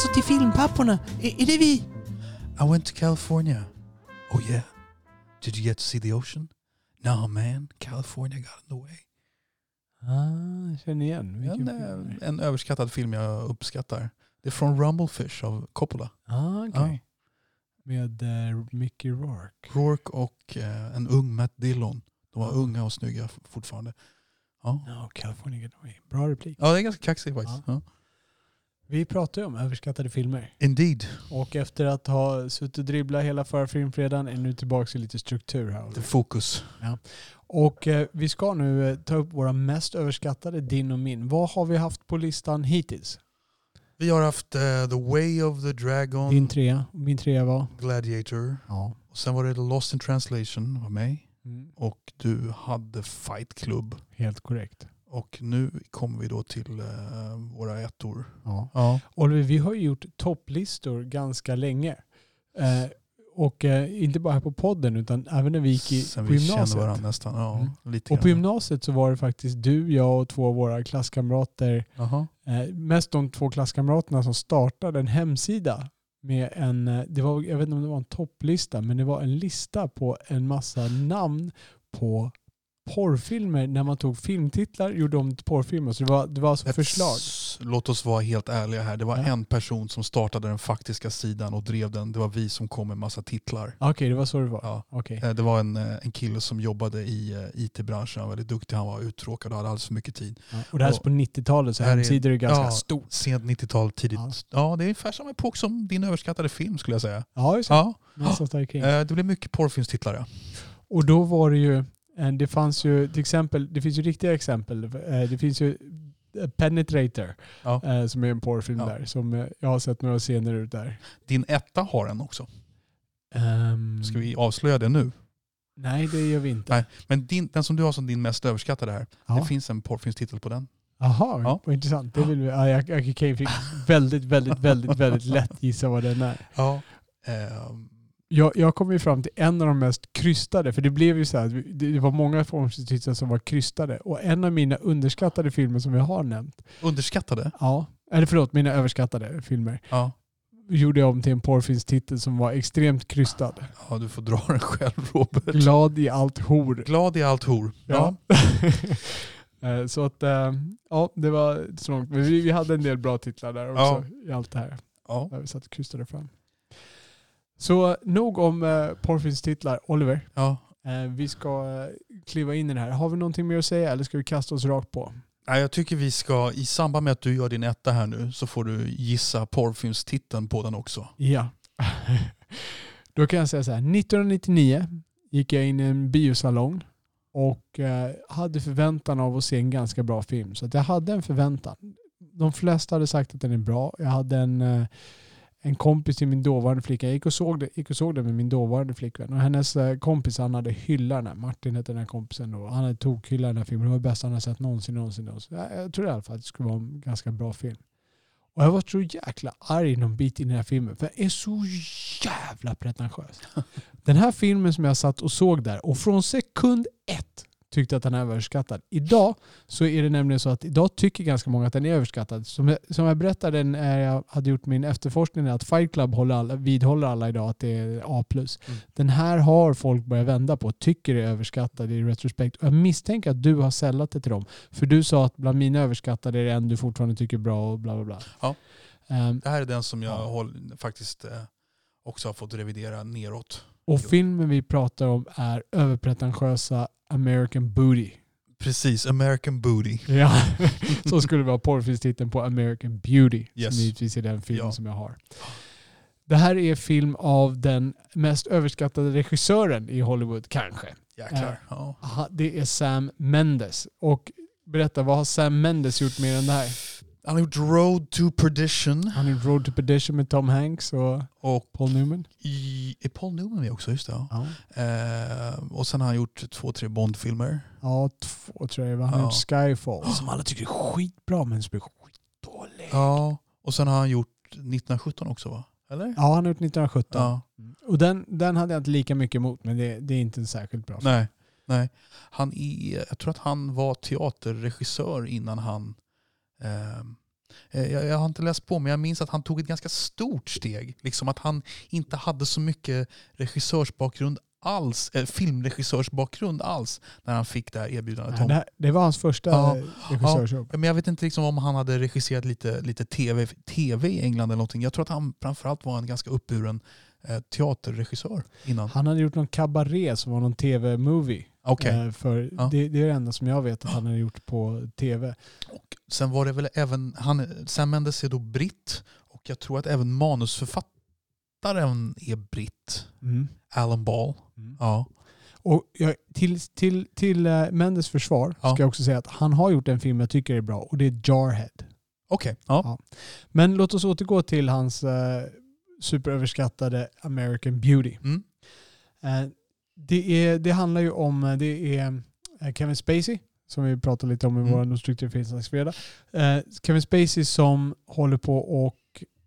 sa till filmpapporna. Är, är det vi? I went to California. Oh yeah. Did you get to see the ocean? No man, California got in the way. Ah, jag känner igen. Vilken En, eh, en överskattad film jag uppskattar. Det är från Rumblefish av Coppola. Ah, okej. Med uh, Mickey Rourke. Rourke och eh, en ung Matt Dillon. De var Ah. unga och snygga fortfarande. Ja. No, California Getaway. Bra replik. ja, det är ganska kaxigt faktiskt. Ja. Ja. Vi pratar ju om överskattade filmer. Indeed. Och efter att ha suttit och dribblat hela förra filmfredagen är nu tillbaka i lite struktur här. The Focus. Och eh, vi ska nu eh, ta upp våra mest överskattade, din och min. Vad har vi haft på listan hittills? Vi har haft eh, The Way of the Dragon, Din trea. Min trea var? Gladiator. Ja. Och sen var det Lost in translation var med. Mm, Och du hade Fight Club. helt korrekt. Och nu kommer vi då till eh, våra ettor. Ja. Ja. Oliver, vi har ju gjort topplistor ganska länge. Eh, och eh, inte bara här på podden utan även när vi gick i, Sen på vi kände gymnasiet. varandra nästan. Ja, Mm. lite Och på gymnasiet så var det faktiskt du, jag och två av våra klasskamrater, eh, mest de två klasskamraterna som startade en hemsida med en, eh, det var, jag vet inte om det var en topplista, men det var en lista på en massa namn på porrfilmer när man tog filmtitlar gjorde om till porrfilmer. Så det var, det var alltså förslag. S- Låt oss vara helt ärliga här. Det var Ja. en person som startade den faktiska sidan och drev den. Det var vi som kom med massa titlar. Okej, det var så det var. Ja. Okej. Eh, Det var en, eh, en kille som jobbade i eh, IT-branschen. Han var väldigt duktig. Han var uttråkad och hade alldeles för mycket tid. Ja. Och det här är Och- på 90-talet så Här är- hemsidor är ganska ja, stort. Sent 90-tal, tidigt. Ja. Ja. det är ungefär samma epok som din överskattade film skulle jag säga. Ja, just det. Ja. Det blev mycket porrfilmstitlar. Ja. Och då var det ju, det fanns ju till exempel, det finns ju riktiga exempel. Eh, Det finns ju eh, Penetrator Ja. eh, som är en porrfilm Ja. där. Som eh, jag har sett några scener ut där. Din etta har en också. Ehm, Ska vi avslöja det nu? Nej, det gör vi inte. Nej. Men din, den som du har som din mest överskattade här, Ja. det finns en porrfilmstitel på den. Jaha, Ja. vad intressant. Det vill vi. Ja, jag, jag, jag fick väldigt, väldigt, väldigt, väldigt lätt gissa vad den är. Ja. Ehm, Jag, jag kom ju fram till en av de mest krystade, för det blev ju så här, det var många formtitlar som var krystade. Och en av mina underskattade filmer som jag har nämnt, underskattade? ja, eller förlåt, mina överskattade filmer, Ja. gjorde jag om till en porrfilmstitel som var extremt krystad. ja, du får dra den själv Robert. Glad i allt hor. Glad i allt hor. Ja. Eh, så att, eh, ja, det var så långt. Men vi, vi hade en del bra titlar där också i allt det här. ja. Där vi satt och krystade fram. Så nog om eh, porrfilmstitlar. Oliver, ja. eh, vi ska eh, kliva in i det här. Har vi någonting mer att säga eller ska vi kasta oss rakt på? Nej, jag tycker vi ska, i samband med att du gör din etta här nu, så får du gissa porrfilmstiteln på den också. Ja. Då kan jag säga så här. 1999 gick jag in i en biosalong och eh, hade förväntan av att se en ganska bra film. Så att jag hade en förväntan. De flesta hade sagt att den är bra. Jag hade en, eh, en kompis till min dåvarande flicka. Jag gick och såg det, gick och såg det med min dåvarande flickvän. Och hennes eh, kompis han hade hyllat den här. Martin hette den här kompisen då. Han hade tokhyllat den här filmen. Det var det bästa han hade sett någonsin. någonsin, någonsin. Jag, jag tror i alla fall att det skulle vara en ganska bra film. Och jag var så jäkla arg någon bit i den här filmen. För den är så jävla pretentiös. Den här filmen som jag satt och såg där och från sekund ett tyckte att den var överskattad. Idag så är det nämligen så att idag tycker ganska många att den är överskattad. Som jag, som jag berättade när jag hade gjort min efterforskning är att Fight Club håller alla, vidhåller alla idag att det är A+. Mm. Den här har folk börjat vända på och tycker är överskattad i retrospekt. Och jag misstänker att du har sällat det till dem. För du sa att bland mina överskattade är det en du fortfarande tycker är bra och bla bla bla. Ja. Ehm, Det här är den som jag Ja. håll, faktiskt eh, också har fått revidera neråt. och filmen vi pratar om är överpretentiösa American Booty. Precis, American Booty. Ja, så skulle vara porrfilmstiteln på American Beauty. Yes. Som givetvis är den filmen Ja. som jag har. Det här är film av den mest överskattade regissören i Hollywood, kanske. Jäklar. Ja. Aha, Det är Sam Mendes. Och berätta, vad har Sam Mendes gjort mer än det här? Han har gjort Road to Perdition. Han är Road to Perdition med Tom Hanks och Och Paul Newman. i, är Paul Newman med också? Just det. Ja. Ja, Eh, och sen har han gjort två, tre Bond-filmer. ja två tror jag. Han har Ja. gjort Skyfall som alla tycker är skitbra men som är skitdålig. Ja. Och sen har han gjort 1917 också va? Eller? Ja, han har gjort 1917. Ja. Och den, den hade jag inte lika mycket emot men det, det är inte en särskilt bra film. Nej. Nej. Han är, jag tror att han var teaterregissör innan han... ehm, eh, jag, jag har inte läst på men jag minns att han tog ett ganska stort steg. Liksom att han inte hade så mycket regissörsbakgrund alls, eh, filmregissörsbakgrund alls när han fick det här erbjudandet. Nej, det, var hans första Ja, regissörsjobb. Ja, Men jag vet inte liksom om han hade regisserat lite, lite TV, TV i England eller någonting. Jag tror att han framförallt var en ganska uppburen teaterregissör innan. Han hade gjort någon kabaré som var någon tv-movie. Okej. Eh, för Ja. det, det är det enda som jag vet att han har gjort på tv. Och sen var det väl även, han, Sam Mendes är då britt och jag tror att även manusförfattaren är britt. Mm. Alan Ball. Ja. Och jag, till till, till uh, Mendes försvar Ja. ska jag också säga att han har gjort en film jag tycker är bra och det är Jarhead. Okej. Ja. Ja. Men låt oss återgå till hans eh, superöverskattade American Beauty. Mm. Eh, det, är, det handlar ju om, eh, det är eh, Kevin Spacey, som vi pratade lite om i Mm. vår fredag. Eh, Kevin Spacey som håller på och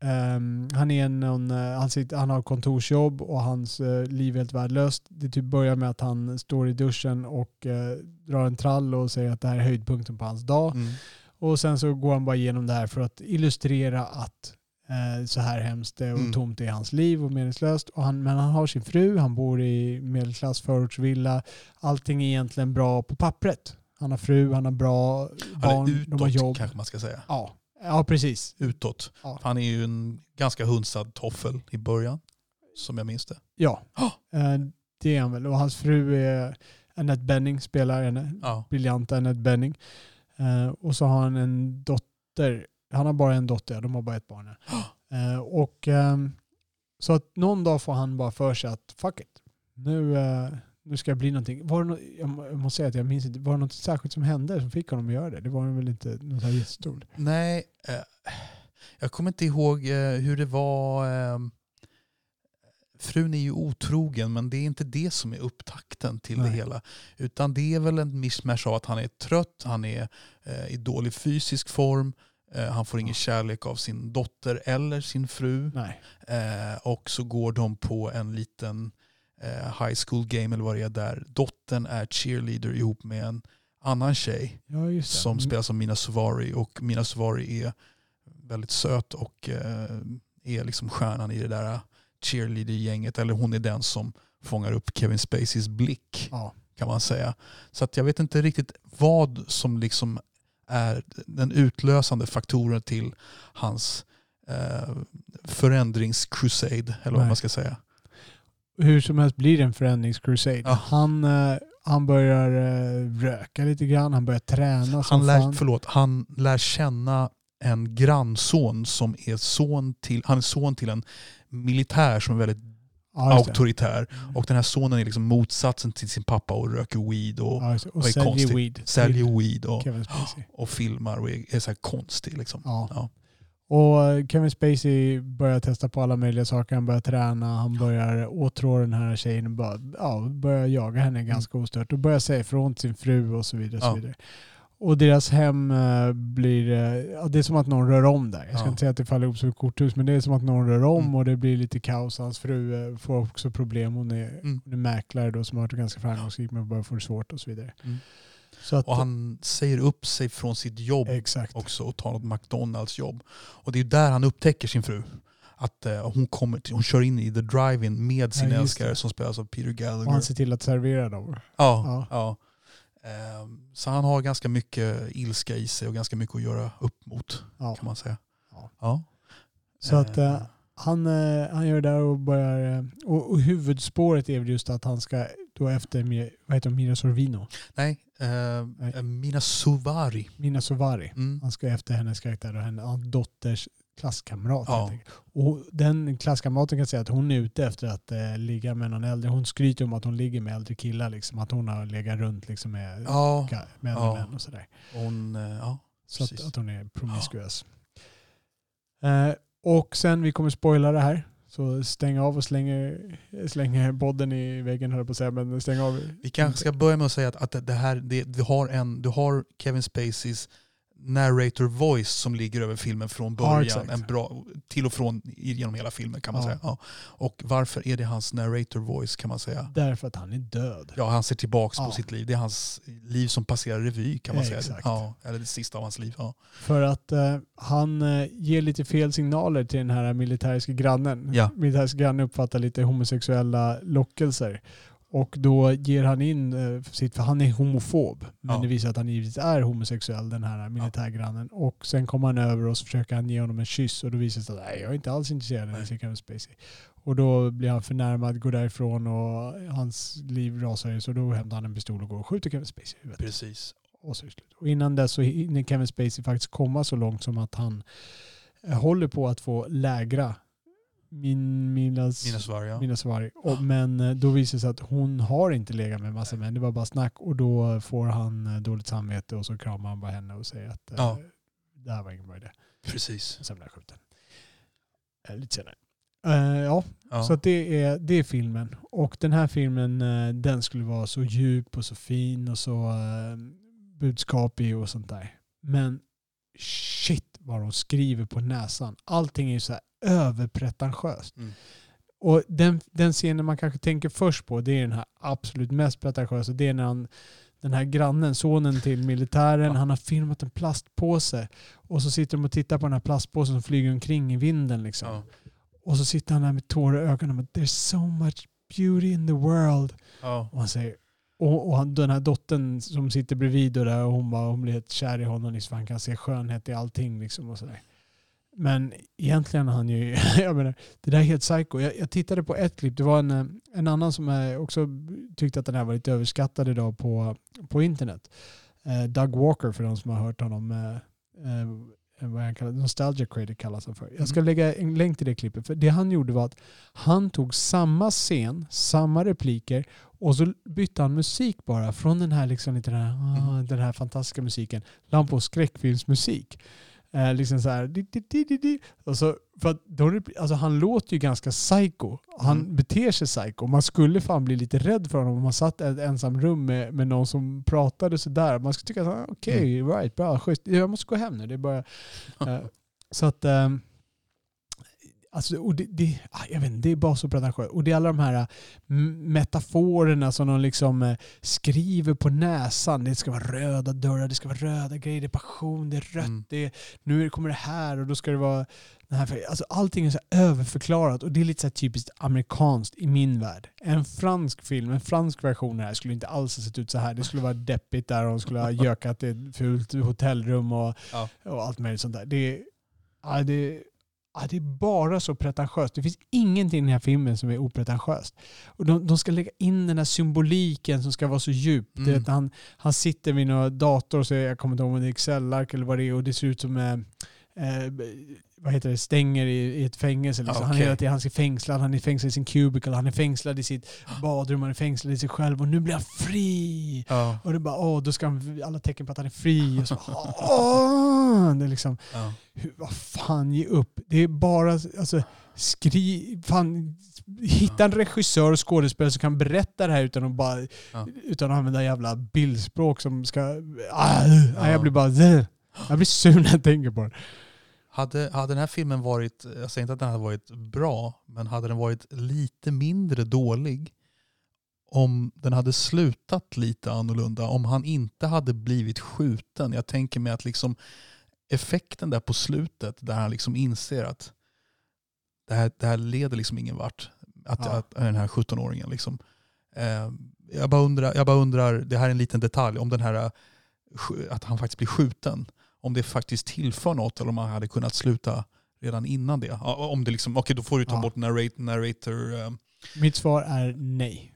ehm, han, är någon, han, sitter, han har kontorsjobb och hans eh, liv är helt värdelöst. Det typ börjar med att han står i duschen och eh, drar en trall och säger att det här är höjdpunkten på hans dag. Mm. Och sen så går han bara igenom det här för att illustrera att så här hemskt och Mm. tomt är hans liv och meningslöst. Och han, men han har sin fru, han bor i medelklass förortsvilla. Allting är egentligen bra på pappret. Han har fru, han har bra barn, Eller de har utåt jobb. kanske man ska säga. Ja. ja, precis. Utåt. Ja. Han är ju en ganska hunsad toffel i början. Som jag minns det. Ja, Oh! eh, det är han väl. Och hans fru är Annette Benning, spelar henne. Ja. Briljanta Annette Benning. Eh, och så har han en dotter. Han har bara en dotter, de har bara ett barn. Eh, och ehm, så att någon dag får han bara för sig att fuck it. Nu, eh, nu ska jag bli någonting. Var det nå- jag må- jag måste säga att jag minns inte. Var det något särskilt som hände som fick honom att göra det? Det var väl inte något här jättestort. Nej, eh, jag kommer inte ihåg eh, hur det var. Eh, frun är ju otrogen men det är inte det som är upptakten till det Nej. hela. Utan det är väl en mishmash av att han är trött, han är eh, i dålig fysisk form, eh, han får ingen kärlek av sin dotter eller sin fru. Eh, och så går de på en liten eh, high school game eller vad det är där dottern är cheerleader ihop med en annan tjej Ja, som Mm. spelas av Mina Suvari och Mina Suvari är väldigt söt och eh, är liksom stjärnan i det där cheerleader-gänget. Eller hon är den som fångar upp Kevin Spaceys blick Ja. kan man säga. Så att jag vet inte riktigt vad som liksom är den utlösande faktorn till hans eh, förändringscrusade eller vad man ska säga. Hur som helst blir det en förändringscrusade. Ja. Han, eh, han börjar eh, röka lite grann, han börjar träna Han lär, fan. förlåt, han lär känna en grannson som är son till, han är son till en militär som är väldigt Ja, auktoritär. Och den här sonen är liksom motsatsen till sin pappa och röker weed och Ja, och vad är säljer konstigt? weed. säljer weed och, och filmar och är, är så här konstig. Liksom. Ja. Ja. Och eh, Kevin Spacey börjar testa på alla möjliga saker. Han börjar träna, han börjar åtrå den här tjejen och bara, ja, börjar jaga henne ganska ostört. Och börjar säga ifrån till sin fru och så vidare. Och, så vidare. Och deras hem eh, blir, eh, ja, det är som att någon rör om där. Jag ska Ja. inte säga att det faller ihop som ett korthus, men det är som att någon rör om Mm. och det blir lite kaos. Hans fru eh, får också problem. Hon är, Mm. hon är mäklare då som har varit ganska framgångsrik men börjar få det svårt och så vidare. Mm. Så att, Och han säger upp sig från sitt jobb exakt. också och tar något McDonalds jobb. Och det är där han upptäcker sin fru. Att eh, hon, kommer till, hon kör in i the drive-in med sin Ja, älskare som spelas av Peter Och Gallagher. han ser till att servera dem. Ja, Ja. ja. Ehm, Så han har ganska mycket ilska i sig och ganska mycket att göra upp mot Ja. kan man säga. Ja. Ja. Så att Eh, eh, han, eh, han gör det där och börjar... eh, Och, och huvudspåret är väl just att han ska då efter vad heter Mira Sorvino, Nej, eh, Nej. Mina Suvari. Mina Sovari. Mm. Han ska efter hennes karaktär och hennes dotters klasskamrat. Ja. Och den klasskamraten kan säga att hon är ute efter att eh, ligga med någon äldre. Hon skryter om att hon ligger med äldre killar. Liksom, att hon har legat runt liksom, med, Ja, med Ja. män och sådär. hon, eh, ja. Så att, att hon är promiskuös. Eh, och sen, vi kommer spoila det här. Så stäng av och slänger, slänger bodden i väggen höll på att säga. Men stäng av. Vi kanske ska börja med att säga att, att det- det här, det, du, har en, du har Kevin Spaceys narrator voice som ligger över filmen från Ja, början. exakt. en bra, till och från genom hela filmen kan man Ja. säga. Ja. Och varför är det hans narrator voice kan man säga? Därför att han är död. Ja, han ser tillbaks Ja. på sitt liv. Det är hans liv som passerar revy kan man säga. Exakt. Ja, eller det sista av hans liv. Ja. För att eh, han eh, ger lite fel signaler till den här militäriska grannen. Ja. Militäriska grannen uppfattar lite homosexuella lockelser. Och då ger han in eh, sitt, för han är homofob. Men Ja. det visar att han givetvis är homosexuell den här militärgrannen. Och sen kommer han över och så försöker han ge honom en kyss och då visar det sig att nej, jag är inte alls intresserad av. Jessica Spacey. Och då blir han förnärmad, går därifrån och hans liv rasar ju. Så då hämtar han en pistol och går och skjuter Kevin Spacey i huvudet. Precis. Och, så är det slut. och innan dess så hinner Kevin Spacey faktiskt komma så långt som att han eh, håller på att få lägra min, Minas, Minnesvar, ja. Minas Vari. Och, men eh, då visar det sig att hon har inte legat med massa män. Det var bara snack och då får han eh, dåligt samvete och så kramar han bara henne och säger att eh, Ja. det här var ingen bra idé. Precis. Sen blir han skjuten. Lite senare. Eh, ja, Ja. så det, är, det är filmen. Och den här filmen den skulle vara så djup och så fin och så eh, budskapig och sånt där. Men shit vad de skriver på näsan. Allting är ju så här överpretentiöst. Mm. Och den, den scenen man kanske tänker först på det är den här absolut mest pretentiösa. Det är när han, den här grannen, sonen till militären, han har filmat en plastpåse. Och så sitter de och tittar på den här plastpåsen som flyger omkring i vinden. Liksom. Ja. Och så sitter han där med tårar i ögonen. och There's so much beauty in the world. Ja. Och han säger, och, och han, den här dottern som sitter bredvid och, där, och hon, bara, hon blir helt kär i honom liksom, han kan se skönhet i allting. Liksom, och sådär. Men egentligen han ju, jag menar, det där är helt psycho. Jag, jag tittade på ett klipp, det var en, eh, en annan som eh, också tyckte att den här var lite överskattad idag på, på internet. Eh, Doug Walker för de som har hört honom. Eh, eh, vad han kallar, Nostalgia Critic kallas han för. Jag ska Mm. lägga en länk till det klippet. För det han gjorde var att han tog samma scen, samma repliker och så bytte han musik bara från den här, liksom, lite den, här ah, Mm. den här fantastiska musiken. La på skräckfilmsmusik. Eh, liksom så här, di, di, di. Och så, för att de, alltså han låter ju ganska psycho. Han Mm. beter sig psycho. Man skulle fan bli lite rädd för honom om man satt i ett ensam rum med, med någon som pratade sådär. Man skulle tycka att ah, okej, Mm. right, bra, schysst. Jag måste gå hem nu. Det är bara, eh, så att... ehm, Alltså, och det, det, ah, jag vet inte, det är bara så pretentiöst. Och det är alla de här m- metaforerna som de liksom eh, skriver på näsan. Det ska vara röda dörrar, det ska vara röda grejer, det är passion, det är rött, Mm. det är, nu kommer det här och då ska det vara den här. Alltså, allting är så överförklarat och det är lite så typiskt amerikanskt i min värld. En fransk film, en fransk version här skulle inte alls ha sett ut så här. Det skulle vara deppigt där och de skulle ha gökat i ett fult hotellrum och, Ja. och allt möjligt sånt där. Det ja, det, ja, det är bara så pretentiöst. Det finns ingenting i den här filmen som är opretentiöst. Och de, de ska lägga in den här symboliken som ska vara så djup. Det Mm. att han, han sitter vid någon dator, så jag kommer inte ihåg om det är Excel-ark eller vad det är, och det ser ut som eh, eh, vad heter det, stänger i, i ett fängelse. Liksom. Ja, Han tiden han är fängslad, han är fängslad i sin cubicle, han är fängslad i sitt badrum, han är fängslad i sig själv och nu blir han fri. Ja. Och det bara, åh, då ska han, alla tecken på att han är fri. Och så, åh, det är liksom, Ja. hur, vad fan, ge upp. Det är bara, alltså, skri, fan, hitta en regissör och skådespelare som kan berätta det här utan att, bara, utan att använda jävla bildspråk som ska... Ah, Ja. Jag blir bara... Jag blir sur när jag tänker på det. Hade, hade den här filmen varit, jag säger inte att den hade varit bra, men hade den varit lite mindre dålig om den hade slutat lite annorlunda, om han inte hade blivit skjuten. Jag tänker mig att liksom effekten där på slutet, där han liksom inser att det här, det här leder liksom ingen vart. Att, Ja. att den här 17-åringen liksom. Eh, jag, bara undrar, jag bara undrar, det här är en liten detalj, om den här eh, att han faktiskt blir skjuten om det faktiskt tillför något eller om man hade kunnat sluta redan innan det. Om det liksom, okej då får du ta Ja. bort narrate, narrator. eh, Mitt svar är nej.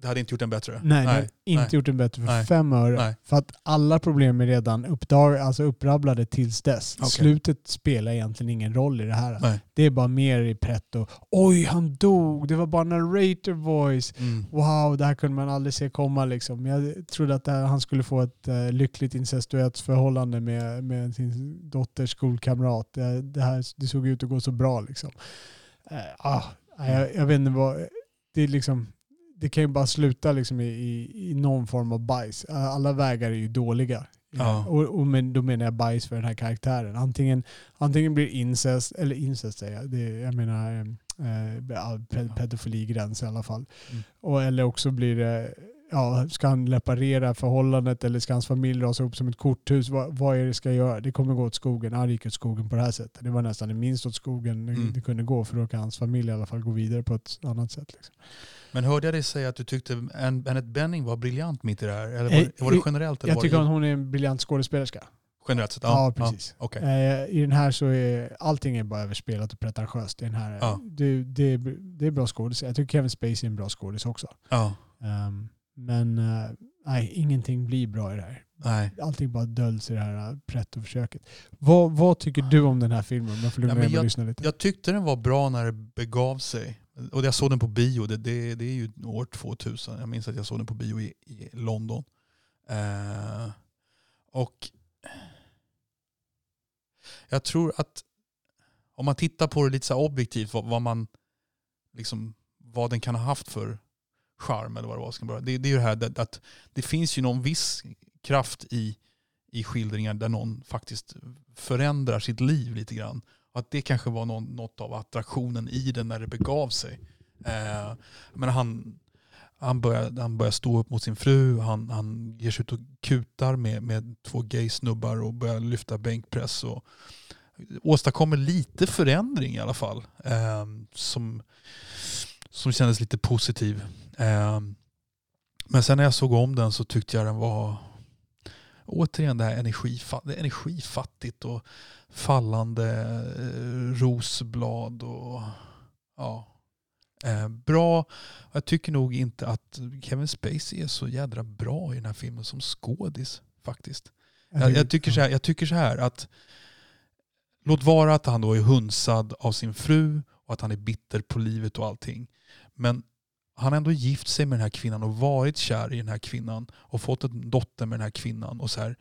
Det hade inte gjort den bättre? Nej, det har inte nej. gjort den bättre för Nej. fem öre. Nej. För att alla problem är redan uppdag, alltså upprabblade tills dess. Okej. Slutet spelar egentligen ingen roll i det här. Nej. Det är bara mer i pretto. Oj, han dog. Det var bara narrator voice. Mm. Wow, det här kunde man aldrig se komma. Liksom. Jag trodde att här, han skulle få ett uh, lyckligt incestuöst förhållande med, med sin dotters skolkamrat. Det, det, här, det såg ut att gå så bra. Liksom. Eh, ah, jag, jag vet inte vad... Det, är liksom, det kan ju bara sluta liksom i, i, i någon form av bajs. Alla vägar är ju dåliga. Ja. Och, och men, då menar jag bajs för den här karaktären. Antingen, antingen blir incest, eller incest säger jag, det, jag menar eh, eh, ped- pedofiligräns i alla fall. Mm. Och, eller också blir det, ja, ska han reparera förhållandet eller ska hans familj rasa ihop som ett korthus? Vad, vad är det ska göra? Det kommer gå åt skogen. Han gick åt skogen på det här sättet. Det var nästan det minst åt skogen Mm. det kunde gå för då kan hans familj i alla fall gå vidare på ett annat sätt. Liksom. Men hörde jag dig säga att du tyckte Ann- Annette Benning var briljant mitt i det här? Eller var, Eh, det- var det generellt? Eller Jag tycker det, hon är en briljant skådespelerska. Generellt sett? Ja, precis. okej. Eh, I den här så är allting är bara överspelat och pretentiöst. I den här, Ja. det, det, är- det är bra skådis. Jag tycker Kevin Spacey är en bra skådis också. Ja, Ehm, men eh, nej, ingenting blir bra i det här. nej. Allting bara döljs i det här uh, pretto-försöket. Vad, vad tycker du om den här filmen? Jag Ja, men jag- lyssna lite. Jag tyckte den var bra när det begav sig. Och jag såg den på bio, det, det, det är ju år 2000. Jag minns att jag såg den på bio i, i London. Eh, och jag tror att om man tittar på det lite så objektivt, vad, vad, man, liksom, vad den kan ha haft för charm eller vad det var. Ska börja. Det, det är ju det här att, att det finns ju någon viss kraft i, i skildringar där någon faktiskt förändrar sitt liv lite grann. Och att det kanske var någon, något av attraktionen i den när det begav sig. Eh, men han, han, börjar, han börjar stå upp mot sin fru, han, han ger sig ut och kutar med, med två gay snubbar och börjar lyfta bänkpress. Och åstadkommer lite förändring i alla fall. Eh, som, som kändes lite positiv. Eh, men sen när jag såg om den så tyckte jag den var återigen det här energifattigt och fallande eh, rosblad. Och, ja. eh, bra. Jag tycker nog inte att Kevin Spacey är så jädra bra i den här filmen som skådis faktiskt. Jag, jag, tycker så här, jag tycker så här att låt vara att han då är hunsad av sin fru och att han är bitter på livet och allting. Men han har ändå gift sig med den här kvinnan och varit kär i den här kvinnan och fått en dotter med den här kvinnan. Och så här,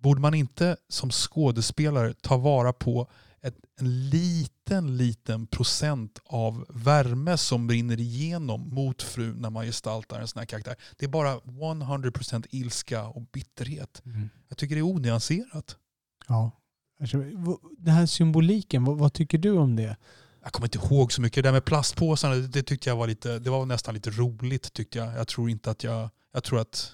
borde man inte som skådespelare ta vara på ett, en liten, liten procent av värme som brinner igenom mot frun när man gestaltar en sån här karaktär. Det är bara 100% ilska och bitterhet. Mm. Jag tycker det är onyanserat. Ja. Alltså, Den här symboliken, vad, vad tycker du om det? Jag kommer inte ihåg så mycket. Det där med plastpåsarna, det, det tyckte jag var lite, det var nästan lite roligt tyckte jag. Jag tror inte att jag, jag tror att,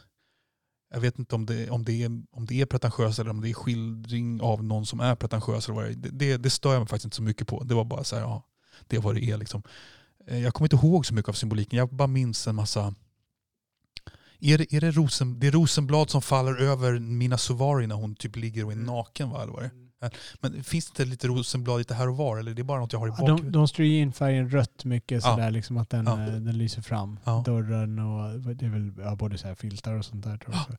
jag vet inte om det, om det, är, om det är pretentiöst eller om det är skildring av någon som är pretentiös. Eller vad det, är. det, det, det stör jag mig faktiskt inte så mycket på. Det var bara så här, ja, det är vad det är liksom. Eh, Jag kommer inte ihåg så mycket av symboliken. Jag bara minns en massa, är det, är det, rosen, det är rosenblad som faller över Mina Suvari när hon typ ligger och är naken va? Eller vad det är? Men finns det inte lite rosenblad lite här och var? Eller är det bara något jag har i Ja, bakhuvudet? de, de ju in färgen rött mycket Ja. sådär liksom att den, Ja. eh, den lyser fram. Ja. Dörren och det är väl ja, både så här filtar och sånt där också.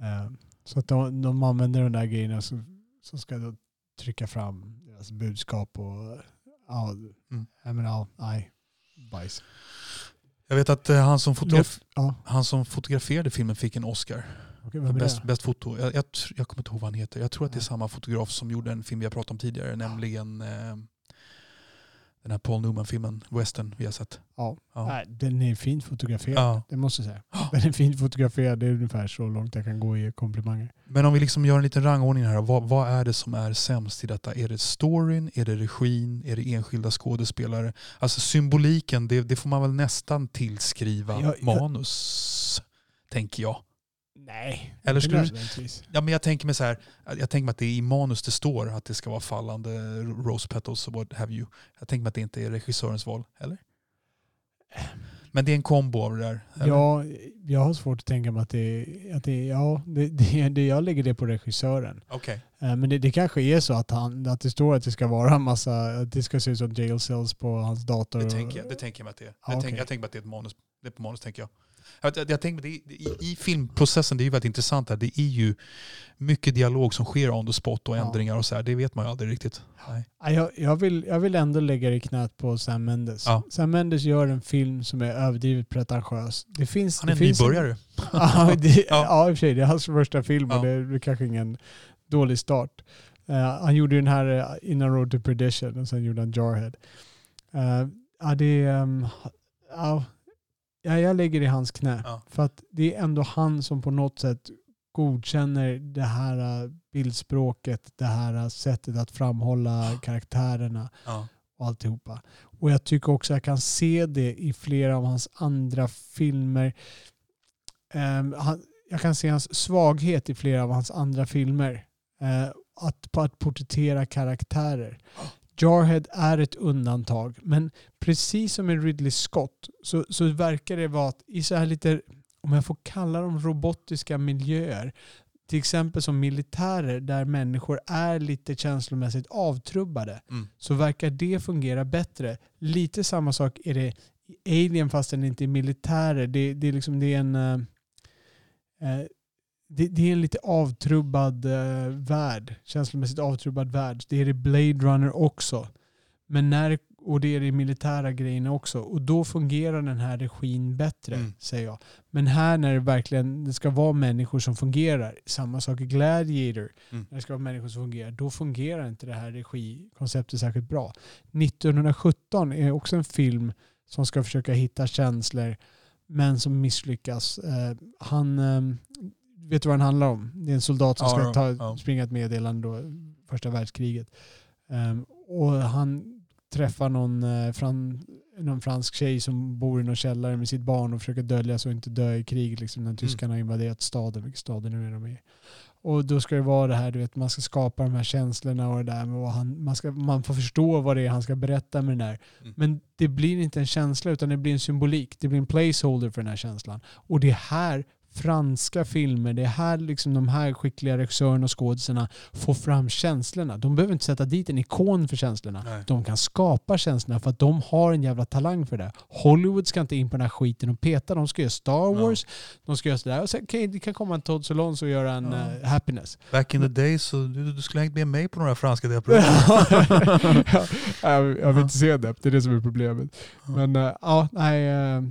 Eh, Så att de, de använder de där grejerna som, som ska då trycka fram deras budskap och ja, Mm. jag menar, ja, nej, bajs. Jag vet att eh, han som, fotograf, Ja, han som fotograferade filmen fick en Oscar. Okej, vem är bäst, det? bäst foto. Jag, jag, jag kommer inte ihåg vad han heter. Jag tror att det är samma fotograf som gjorde en film vi har pratat om tidigare. Nämligen eh, den här Paul Newman-filmen, Western, vi har sett. Ja. Ja. Nej, den är fint fotograferad, Ja. det måste jag säga. Den är fint fotograferad, det är ungefär så långt jag kan gå i komplimanger. Men om vi liksom gör en liten rangordning här. Vad, vad är det som är sämst i detta? Är det storyn? Är det regin? Är det enskilda skådespelare? Alltså symboliken, det, det får man väl nästan tillskriva Jag- jag- manus, tänker jag. Nej, Eller skulle du-. Ja, men jag tänker mig så här, jag tänker mig att det är i manus det står att det ska vara fallande rose petals och what have you. Jag tänker mig att det inte är regissörens val, eller? Men det är en kombo av det där. eller? Ja, jag har svårt att tänka mig att det, att det ja, det, det, det, jag lägger det på regissören. Okej. Eh, Men det, det kanske är så att, han, att det står att det ska vara en massa, att det ska se ut som jail cells på hans dator. Det, tänker jag, det tänker jag mig att det är. Jag, okej. tänker, jag tänker mig att det är ett manus. Det är på manus tänker jag. Jag, jag, jag tänker, det, i, I filmprocessen, det är ju väldigt intressant här. Det är ju mycket dialog som sker on the spot och Ja. ändringar och så här. Det vet man ju aldrig riktigt. Nej. Ja, Jag, jag, vill, jag vill ändå lägga det i knät på Sam Mendes. Ja. Sam Mendes gör en film som är överdrivet pretentiös. Det finns, Han är det en finns nybörjare. ja, det, Ja. ja. i och för sig. Det är hans första film och det är kanske ingen dålig start. Eh, han gjorde den här uh, In a Road to Perdition och sen gjorde han Jarhead. Uh, ja, det är... ehm, ja, ja, jag lägger det i hans knä. Ja. För att det är ändå han som på något sätt godkänner det här uh, bildspråket, det här uh, sättet att framhålla karaktärerna Ja. och alltihopa. Och jag tycker också jag kan se det i flera av hans andra filmer. Ehm, jag kan se hans svaghet i flera av hans andra filmer. Eh, att, att porträttera karaktärer. Jarhead är ett undantag, men precis som i Ridley Scott så, så verkar det vara att i så här lite, om jag får kalla dem robotiska miljöer, till exempel som militärer där människor är lite känslomässigt avtrubbade Mm. så verkar det fungera bättre. Lite samma sak är det i Alien fast den inte är militärer. Det, det, är, liksom, det är en eh, eh, det, det är en lite avtrubbad eh, värld. Känslomässigt avtrubbad värld. Det är det Blade Runner också. Men när, och det är det i militära grejerna också. Och då fungerar den här regin bättre, Mm. säger jag. Men här när det verkligen det ska vara människor som fungerar, samma sak i Gladiator, Mm. när det ska vara människor som fungerar, då fungerar inte det här regikonceptet särskilt bra. 1917 är också en film som ska försöka hitta känslor, men som misslyckas. Eh, han, eh, vet du vad den handlar om? Det är en soldat som Ja, ska ta, ja. springa ett meddelande då, första världskriget. Um, och han träffar någon, eh, fran, någon fransk tjej som bor i någon källare med sitt barn och försöker dölja så att inte dö i krig liksom, Mm. när tyskarna har invaderat staden, vilka staden nu är de i. Och då ska det vara det här, du vet, man ska skapa de här känslorna och det där med han, man, ska, man får förstå vad det är han ska berätta med den där. Mm. Men det blir inte en känsla utan det blir en symbolik. Det blir en placeholder för den här känslan. Och det är här franska filmer, det är här liksom de här skickliga regissörerna och skådisarna får fram känslorna. De behöver inte sätta dit en ikon för känslorna. Nej. De kan skapa känslorna för att de har en jävla talang för det. Hollywood ska inte in på den här skiten och peta. De ska göra Star Ja. Wars, de ska göra sådär. Och sen, okay, det kan komma en Todd Solondz och göra en Ja. eh, Happiness. Back in the days så du, du skulle hängt med mig på några franska diaprover. Ja, jag, jag vill inte se det, det är det som är problemet. Ja. Men eh, ja, nej, eh,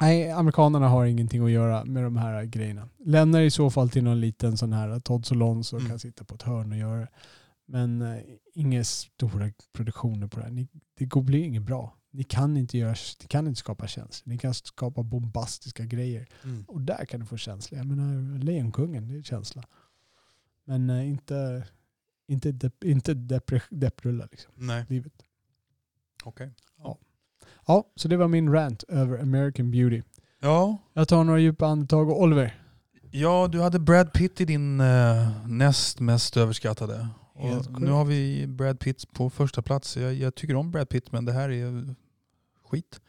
nej, amerikanerna har ingenting att göra med de här grejerna. Lämna i så fall till någon liten sån här Todd Solondz och Mm. kan sitta på ett hörn och göra det. Men eh, inga stora produktioner på det här. Ni, det går- blir inget bra. Ni kan inte, göra, ni kan inte skapa känslor. Ni kan skapa bombastiska grejer. Mm. Och där kan du få känsla. Jag menar, Lejonkungen, det är känsla. Men eh, inte, inte, depp, inte depprullar liksom, Nej, livet. okej. Ja, så det var min rant över American Beauty. Ja, Jag tar några djupa andetag och Oliver. ja, du hade Brad Pitt i din eh, näst mest överskattade. Och nu har vi Brad Pitt på första plats. Jag, jag tycker om Brad Pitt men det här är skit.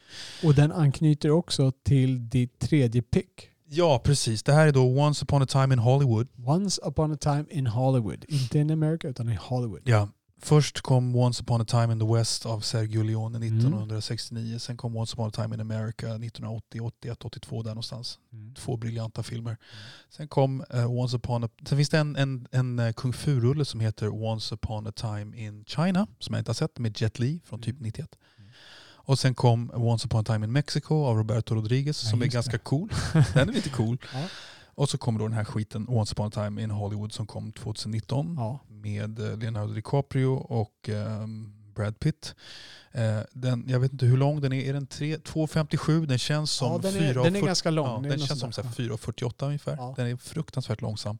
Och den anknyter också till ditt tredje pick. Ja, precis. Det här är då Once upon a time in Hollywood. Once upon a time in Hollywood. Inte in America utan i Hollywood. Ja. Först kom Once upon a time in the West av Sergio Leone Mm. 1969. Sen kom Once upon a time in America 1980, 81, 82 där någonstans. Mm. Två briljanta filmer. Sen kom eh, Once upon a... Sen finns det en, en, en eh, kung fu-rulle som heter Once upon a time in China som jag inte har sett med Jet Li från typ Mm. 91. Och sen kom Once upon a time in Mexico av Roberto Rodriguez Ja, som är ganska det. cool. Den är lite cool. Ja. Och så kommer då den här skiten Once upon a time in Hollywood som kom 2019 Ja. med eh, Leonardo DiCaprio och ehm, Brad Pitt. Eh, den, jag vet inte hur lång den är. Är den tre- 2.57? Den känns som ja, den, är, 4 den är ganska lång. Ja, den något känns som där. så här 4.48 ungefär. Ja. Den är fruktansvärt långsam.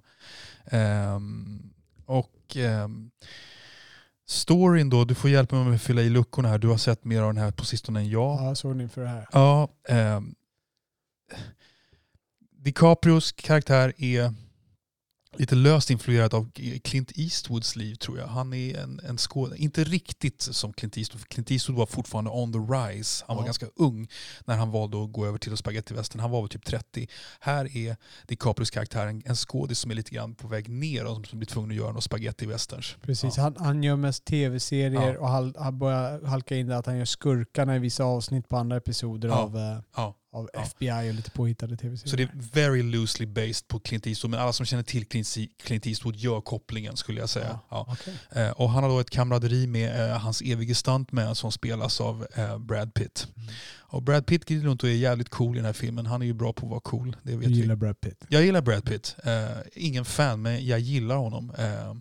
Ehm, och ehm, storyn då, du får hjälpa mig med att fylla i luckorna här. Du har sett mer av den här på sistone än jag. Ja, jag såg ni för det här. Ja, ehm, DiCaprios karaktär är lite löst influerad av Clint Eastwoods liv tror jag. Han är en, en skådespelare, inte riktigt som Clint Eastwood, för Clint Eastwood var fortfarande on the rise. Han var Ja. ganska ung när han valde att gå över till spagettivästern. Han var väl typ 30. Här är DiCaprios karaktär en, en skådis som är lite grann på väg ner och som blir tvungen att göra några spagettivästerns. Precis, Ja. han, han gör mest tv-serier Ja. och han, han börjar halka in där att han gör skurkarna i vissa avsnitt på andra episoder av, eh. Av Ja. FBI och lite påhittade tv-serier. Så det är very loosely based på Clint Eastwood, men alla som känner till Clint- Eastwood gör kopplingen skulle jag säga. Ja. Okej. Eh, Och han har då ett kamraderi med eh, hans evige stuntman som spelas av eh, Brad Pitt. Mm. Och Brad Pitt glider runt och är jävligt cool i den här filmen. Han är ju bra på att vara cool. Det vet Du vi. gillar Brad Pitt. Jag gillar Brad Pitt. Eh, ingen fan, men jag gillar honom. Eh,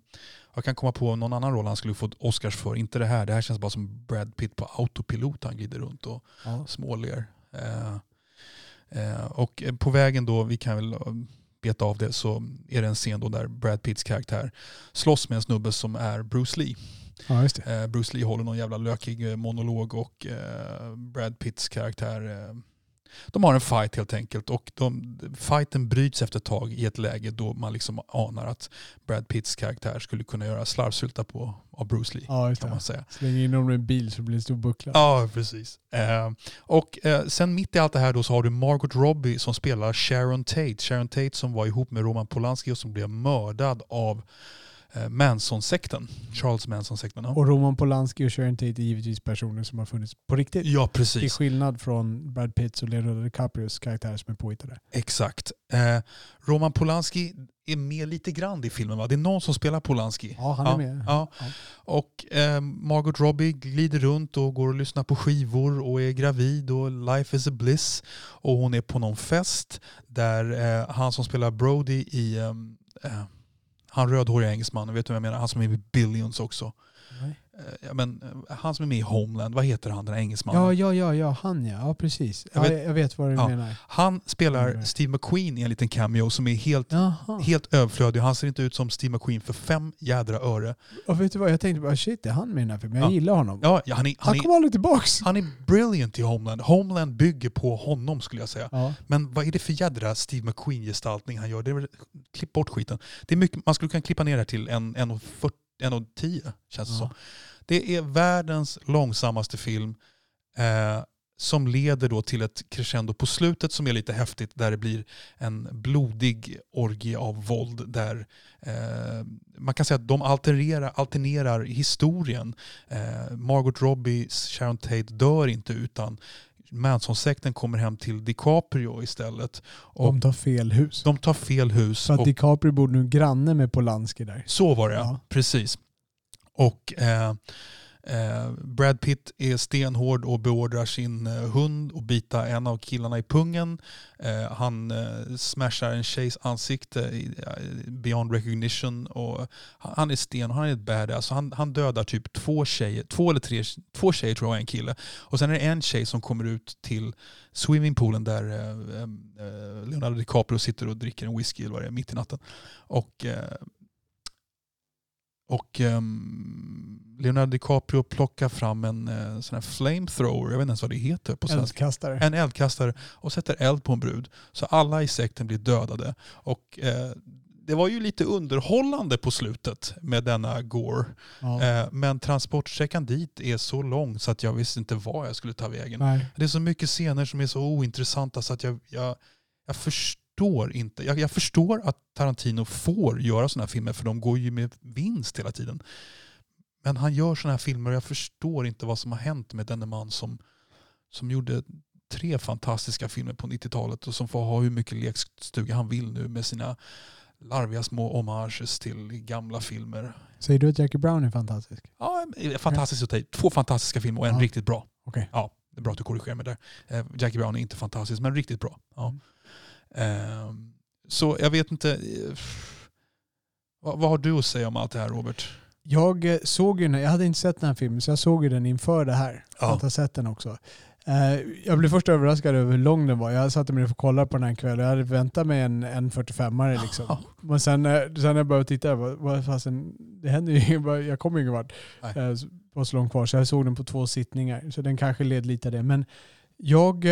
jag kan komma på någon annan roll han skulle få Oscars för. Inte det här. Det här känns bara som Brad Pitt på autopilot. Han glider runt och Ja. småler. Eh, och eh, på vägen då, vi kan väl eh, beta av det, så är det en scen då där Brad Pitts karaktär slåss med en snubbe som är Bruce Lee. ja. Eh, Bruce Lee håller någon jävla lökig monolog och Brad Pitts karaktär de har en fight helt enkelt och de, fighten bryts efter ett tag i ett läge då man liksom anar att Brad Pitts karaktär skulle kunna göra slarvsylta på av Bruce Lee. Ja, Kan man säga. Slänger in dem i en bil så blir det en stor buckla. Ja, precis. Eh, och eh, sen mitt i allt det här då så har du Margot Robbie som spelar Sharon Tate. Sharon Tate som var ihop med Roman Polanski och som blev mördad av Manson-sekten. Charles Manson-sekten. Ja. Och Roman Polanski och Sharon Tate är givetvis personer som har funnits på riktigt. ja, Till precis. skillnad från Brad Pitts och Leonardo DiCaprios karaktärer som är påhittade. Exakt. Eh, Roman Polanski är med lite grann i filmen va? Det är någon som spelar Polanski. Ja, han är Ja, med. ja. Och eh, Margot Robbie glider runt och går och lyssnar på skivor och är gravid och life is a bliss. Och hon är på någon fest där eh, han som spelar Brody i ehm, eh, han rödhåriga engelsmannen, vet du vad jag menar? Han som är med i Billions också. Eh, ja, men, eh, han som är med i Homeland, vad heter han den här engelsmannen? Ja, ja, ja, ja, han ja. Ja, precis. Jag Ja, vet- jag, jag vet vad du Ja. menar. Han spelar. Steve McQueen i en liten cameo som är helt, Jaha. helt överflödig. Han ser inte ut som Steve McQueen för fem jädra öre. Och vet du vad, jag tänkte bara shit, är han med i den här filmen? Jag Ja. gillar honom. Ja, ja, han, är, han, han kommer aldrig tillbaks. han är brilliant i Homeland. Homeland bygger på honom skulle jag säga. Ja. Men vad är det för jädra Steve McQueen-gestaltning han gör? Det är väl, klipp bort skiten. Det är mycket, man skulle kunna klippa ner det här till en, en, och fyrtio- en och tio känns det Ja. som. Det är världens långsammaste film eh, som leder då till ett crescendo på slutet som är lite häftigt där det blir en blodig orgie av våld där eh, man kan säga att de alternerar, alternerar historien. Eh, Margot Robbies Sharon Tate dör inte utan Manson-sekten kommer hem till DiCaprio istället. Och De tar fel hus. de tar fel hus. För att DiCaprio bor nu granne med Polanski där. så var det, ja. precis. Och eh, eh, Brad Pitt är stenhård och beordrar sin eh, hund att bita en av killarna i pungen. Eh, han eh, smashar en tjejs ansikte i, eh, beyond recognition. Och han, är sten han är ett badass. Alltså han, han dödar typ två tjejer, två eller tre, två tjejer tror jag och en kille. Och sen är det en tjej som kommer ut till swimmingpoolen där eh, eh, Leonardo DiCaprio sitter och dricker en whisky eller vad det är, mitt i natten. Och eh, och ehm, Leonardo DiCaprio plockar fram en eh, sån här flamethrower, jag vet inte ens vad det heter på svenska. Eldkastare. En eldkastare och sätter eld på en brud. Så alla i sekten blir dödade. Och eh, det var ju lite underhållande på slutet med denna gore. Ja. Eh, men transportsträckan dit är så lång så att jag visste inte var jag skulle ta vägen. Nej. Det är så mycket scener som är så ointressanta så att jag, jag, jag förstår inte. Jag, jag förstår att Tarantino får göra sådana här filmer för de går ju med vinst hela tiden. Men han gör sådana här filmer och jag förstår inte vad som har hänt med denne man som, som gjorde tre fantastiska filmer på 90-talet och som får ha hur mycket lekstuga han vill nu med sina larviga små homages till gamla filmer. Säger du att Jackie Brown är fantastisk? Ja, fantastiskt att ta i. Två fantastiska filmer och en Ja. riktigt bra. Okej. Ja, det är bra att du korrigerar mig där. Eh, Jackie Brown är inte fantastisk, men riktigt bra. Ja. Mm. Ehm, så jag vet inte. eh, Vad, har du att säga om allt det här Robert? Jag eh, såg ju den, jag hade inte sett den här filmen så jag såg ju den inför det här. Ja. Att ha sett den också. Eh, Jag blev först överraskad över hur lång den var. Jag satte mig och kollade på den här kvällen. Jag hade väntat mig en, en 45-are liksom. Men sen, sen när jag började titta, vad, vad fasen, det händer ju jag kommer ingen vart. Nej. Eh, så- var så långt kvar. Så jag såg den på två sittningar. Så den kanske led lite av det. Men jag,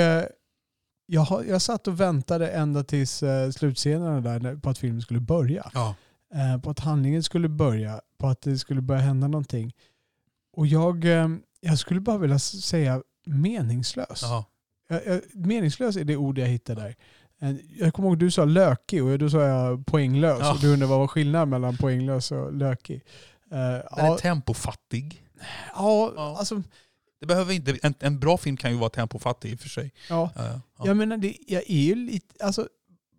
jag, har- jag satt och väntade ända tills eh, slutscenerna där när- på att filmen skulle börja. Ja. Eh, På att handlingen skulle börja. På att det skulle börja hända någonting. Och jag, eh, jag skulle bara vilja säga meningslös. Ja. Jag, jag, meningslös är det ord jag hittade där. Eh, Jag kommer ihåg du sa lökig och då sa jag poänglös. Ja. Och du undrar vad var skillnaden mellan poänglös och lökig. Eh, Den ja, är tempofattig. ja, Ja. alltså Det behöver inte, en, en bra film kan ju vara tempofattig i och för sig. Ja. Ja, ja. Jag menar, det, jag är ju lite, alltså,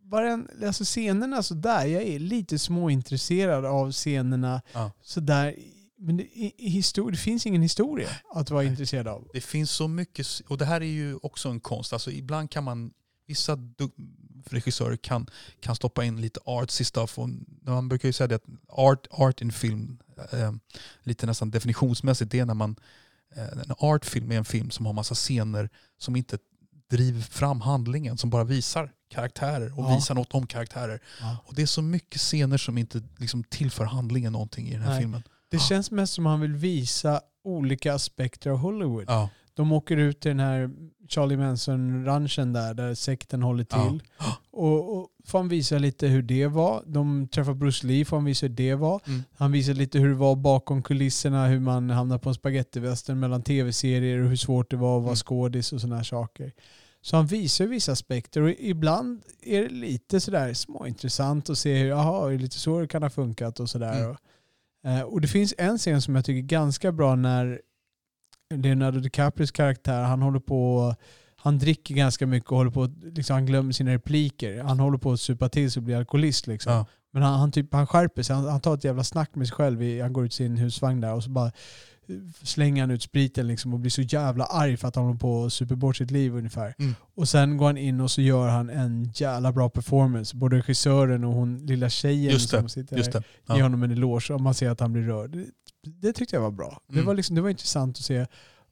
bara en, alltså scenerna sådär, jag är lite småintresserad av scenerna Ja. sådär. Men det, histor- det finns ingen historia att vara Nej. intresserad av. Det finns så mycket, och det här är ju också en konst. Alltså ibland kan man, vissa regissörer kan, kan stoppa in lite artsy stuff. Och man brukar ju säga det att art, art in film, eh, lite nästan definitionsmässigt, det är när man, en artfilm är en film som har massa scener som inte driver fram handlingen, som bara visar karaktärer och Ja. visar något om karaktärer. Ja. Och det är så mycket scener som inte liksom tillför handlingen någonting i den här Nej. filmen. Det känns mest som att han vill visa olika aspekter av Hollywood. Ja. De åker ut till den här Charlie Manson-ranchen där, där sekten håller Ja. till. Och, och får han visa lite hur det var. De träffar Bruce Lee, får han visa hur det var. Mm. Han visar lite hur det var bakom kulisserna, hur man hamnar på en spagettivästern mellan tv-serier och hur svårt det var att vara Mm. skådis och sådana här saker. Så han visar vissa aspekter och ibland är det lite sådär småintressant att se hur, jaha, lite så det kan ha funkat och sådär. Mm. Och, eh, och det finns en scen som jag tycker är ganska bra när Leonardo DiCaprios karaktär, han håller på han dricker ganska mycket och håller på, liksom, han glömmer sina repliker. Han håller på att supa till sig och bli alkoholist. Liksom. Ja. Men han, han, typ, han skärper sig. Han, han tar ett jävla snack med sig själv. I, han går ut sin husvagn där och så bara eh, slänger han ut spriten liksom och blir så jävla arg för att han håller på att super bort sitt liv ungefär. Mm. Och sen går han in och så gör han en jävla bra performance. Både regissören och hon lilla tjejen det, som sitter Just där det. ger Ja. honom en eloge och man ser att han blir rörd. Det, det tyckte jag var bra. Det, Mm. var liksom, det var intressant att se.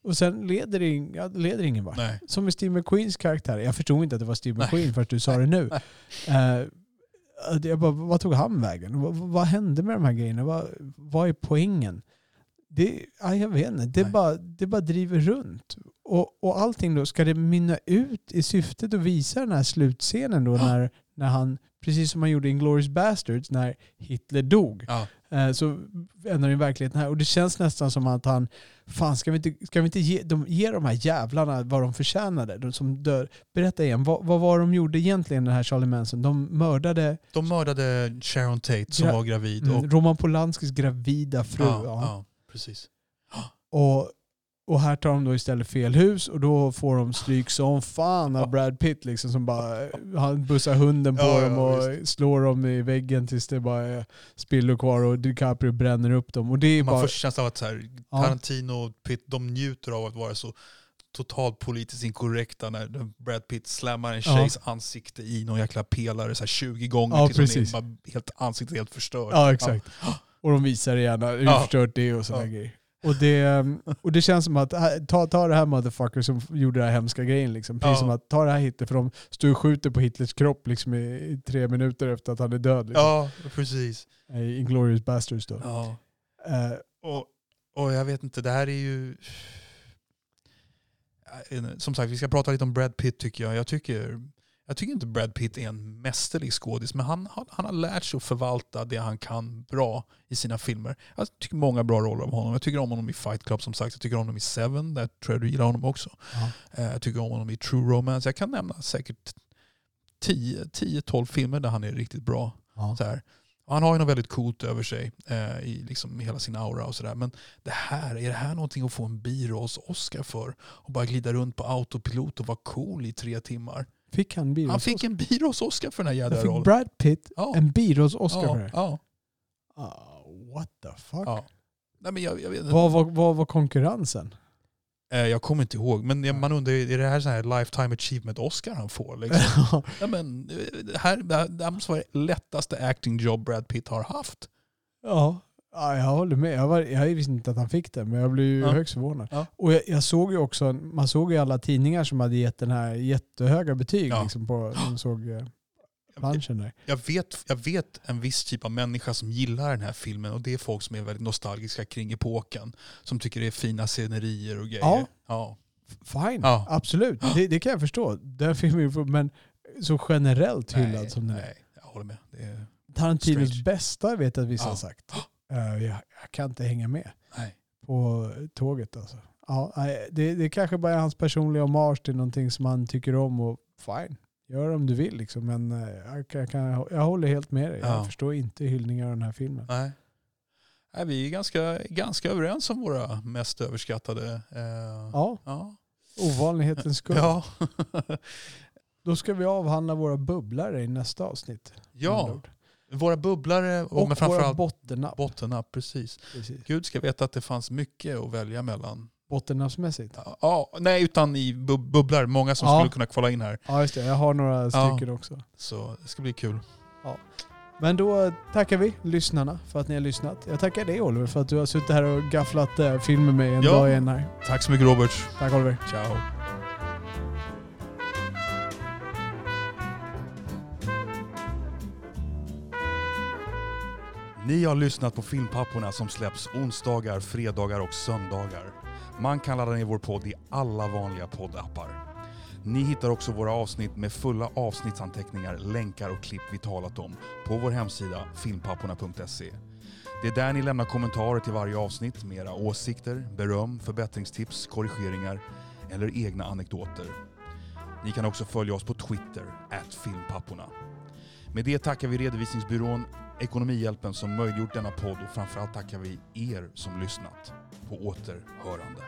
Och sen leder det, ja, det leder ingen vart. Nej. Som med Steve McQueens karaktär. Jag förstod inte att det var Steve. McQueen förrän du sa det nu. Eh, jag bara, vad tog han vägen? Vad, vad hände med de här grejerna? Vad, vad är poängen? Det, ja, jag vet inte. Det Nej. bara, det bara driver runt. Och, och allting då, ska det mynna ut i syftet att visa den här slutscenen då när, när han, precis som han gjorde i Inglourious Basterds, när Hitler dog. Ja. Eh, så ändrar i verkligheten här. Och det känns nästan som att han, fan ska vi inte, ska vi inte ge, de, ge de här jävlarna vad de förtjänade? De som dör. Berätta igen, vad, vad var de gjorde egentligen den här Charlie Manson? De mördade De mördade Sharon Tate som var gravid. Och, mm, Roman Polanskis gravida fru. ja, ja. ja, precis. Och, och här tar de då istället fel hus och då får de stryk som fan av Brad Pitt liksom som bara, han bussar hunden på Ja, ja, dem och slår dem i väggen tills det bara är spillror kvar och DiCaprio bränner upp dem. Och det är Man bara, får känslan av att så här, Ja. Tarantino och Pitt de njuter av att vara så totalt politiskt inkorrekta när Brad Pitt slammar en Ja. tjejs ansikte i någon jäkla pelare så här 20 gånger Ja, tills hon är helt, ansiktet helt förstört. Ja, exakt. Och de visar gärna, hur Ja. förstört det är och sådana Ja. grejer. Och det, och det känns som att, här- ta, ta det här motherfucker som gjorde den här hemska grejen. Liksom. Precis Ja. som att ta det här Hitler, för de står och skjuter på Hitlers kropp liksom, i, i tre minuter efter att han är död. Liksom. Ja, precis. I Inglourious Basterds då. Ja. Eh, Och, och jag vet inte, det här är ju... Som sagt, vi ska prata lite om Brad Pitt tycker jag. Jag tycker, jag tycker inte Brad Pitt är en mästerlig skådis, men han, har- han har lärt sig att förvalta det han kan bra i sina filmer. Jag tycker många bra roller av honom. Jag tycker om honom i Fight Club som sagt. Jag tycker om honom i Seven, där tror jag du gillar honom också. Eh, Jag tycker om honom i True Romance. Jag kan nämna säkert 10-12 filmer där han är riktigt bra. Ja. Så här. Och han har ju något väldigt coolt över sig eh, i liksom hela sin aura och sådär. Men det här, är det här någonting att få en birolls-Oscar för? Och bara glida runt på autopilot och vara cool i tre timmar. Fick han biros Han fick en birolls-Oscar för den här jädra Jag fick rollen. Brad Pitt Ja. en biros Oscar ja, för det. ja, Ah, what the fuck? ja. Nej, men jag, jag, vet, inte. Vad, var, vad var konkurrensen? Eh, jag kommer inte ihåg, men jag- man undrar, är det här så här Lifetime Achievement-Oscar han får? Liksom? Nej, men, eh, det, här, det här- det här måste vara det lättaste acting job Brad Pitt har haft. ja. Ja, jag håller med. Jag, var, jag visste inte att han fick det, men jag blev ju Ja. högst förvånad. Ja. Och jag, jag såg ju också, man såg ju alla tidningar som hade gett den här jättehöga betyg Ja. liksom på, de såg eh, lunchen där. Jag vet, jag vet en viss typ av människa som gillar den här filmen och det är folk som är väldigt nostalgiska kring epoken. Som tycker det är fina scenerier och grejer. Ja. ja. Fine, Ja. absolut. Det, det kan jag förstå. Den filmen, men så generellt hyllad Nej, som den är. nej, jag håller med. Det är, Tarantinos Strange. bästa vet jag att vissa har sagt. Eh, jag, jag kan inte hänga med nej. på tåget alltså. Ja, det, det kanske bara är hans personliga hommage till någonting som han tycker om och fine. Gör om du vill liksom. Men eh, jag, kan- jag, kan, jag håller helt med dig. Ja. Jag förstår inte hyllningar av den här filmen. nej. Nej, vi är ganska, ganska överens om våra mest överskattade. Eh, Ja, ja. ovanlighetens skull. Ja. Då ska vi avhandla våra bubblare i nästa avsnitt. ja. Våra bubblare och, Och men våra framförallt bottennapp. bottennapp. Precis. Precis. Gud ska veta att det fanns mycket att välja mellan. Bottennappsmässigt. Ja, nej, utan i bub- bubblar. Många som Ja. skulle kunna kvala in här. Ja just det, jag har några Ja. stycken också. Så det ska bli kul. Men då tackar vi lyssnarna för att ni har lyssnat. Jag tackar dig Oliver för att du har suttit här och gafflat eh, film med mig en Ja. dag igen här. Tack så mycket Robert. Tack Oliver. Ciao. Ni har lyssnat på Filmpapporna som släpps onsdagar, fredagar och söndagar. Man kan ladda ner vår podd i alla vanliga poddappar. Ni hittar också våra avsnitt med fulla avsnittsanteckningar, länkar och klipp vi talat om på vår hemsida filmpapporna.se. Det är där ni lämnar kommentarer till varje avsnitt med era åsikter, beröm, förbättringstips, korrigeringar eller egna anekdoter. Ni kan också följa oss på Twitter, filmpapporna. Med det tackar vi redovisningsbyrån Ekonomihjälpen som möjliggjort denna podd och framförallt tackar vi er som lyssnat. På återhörande.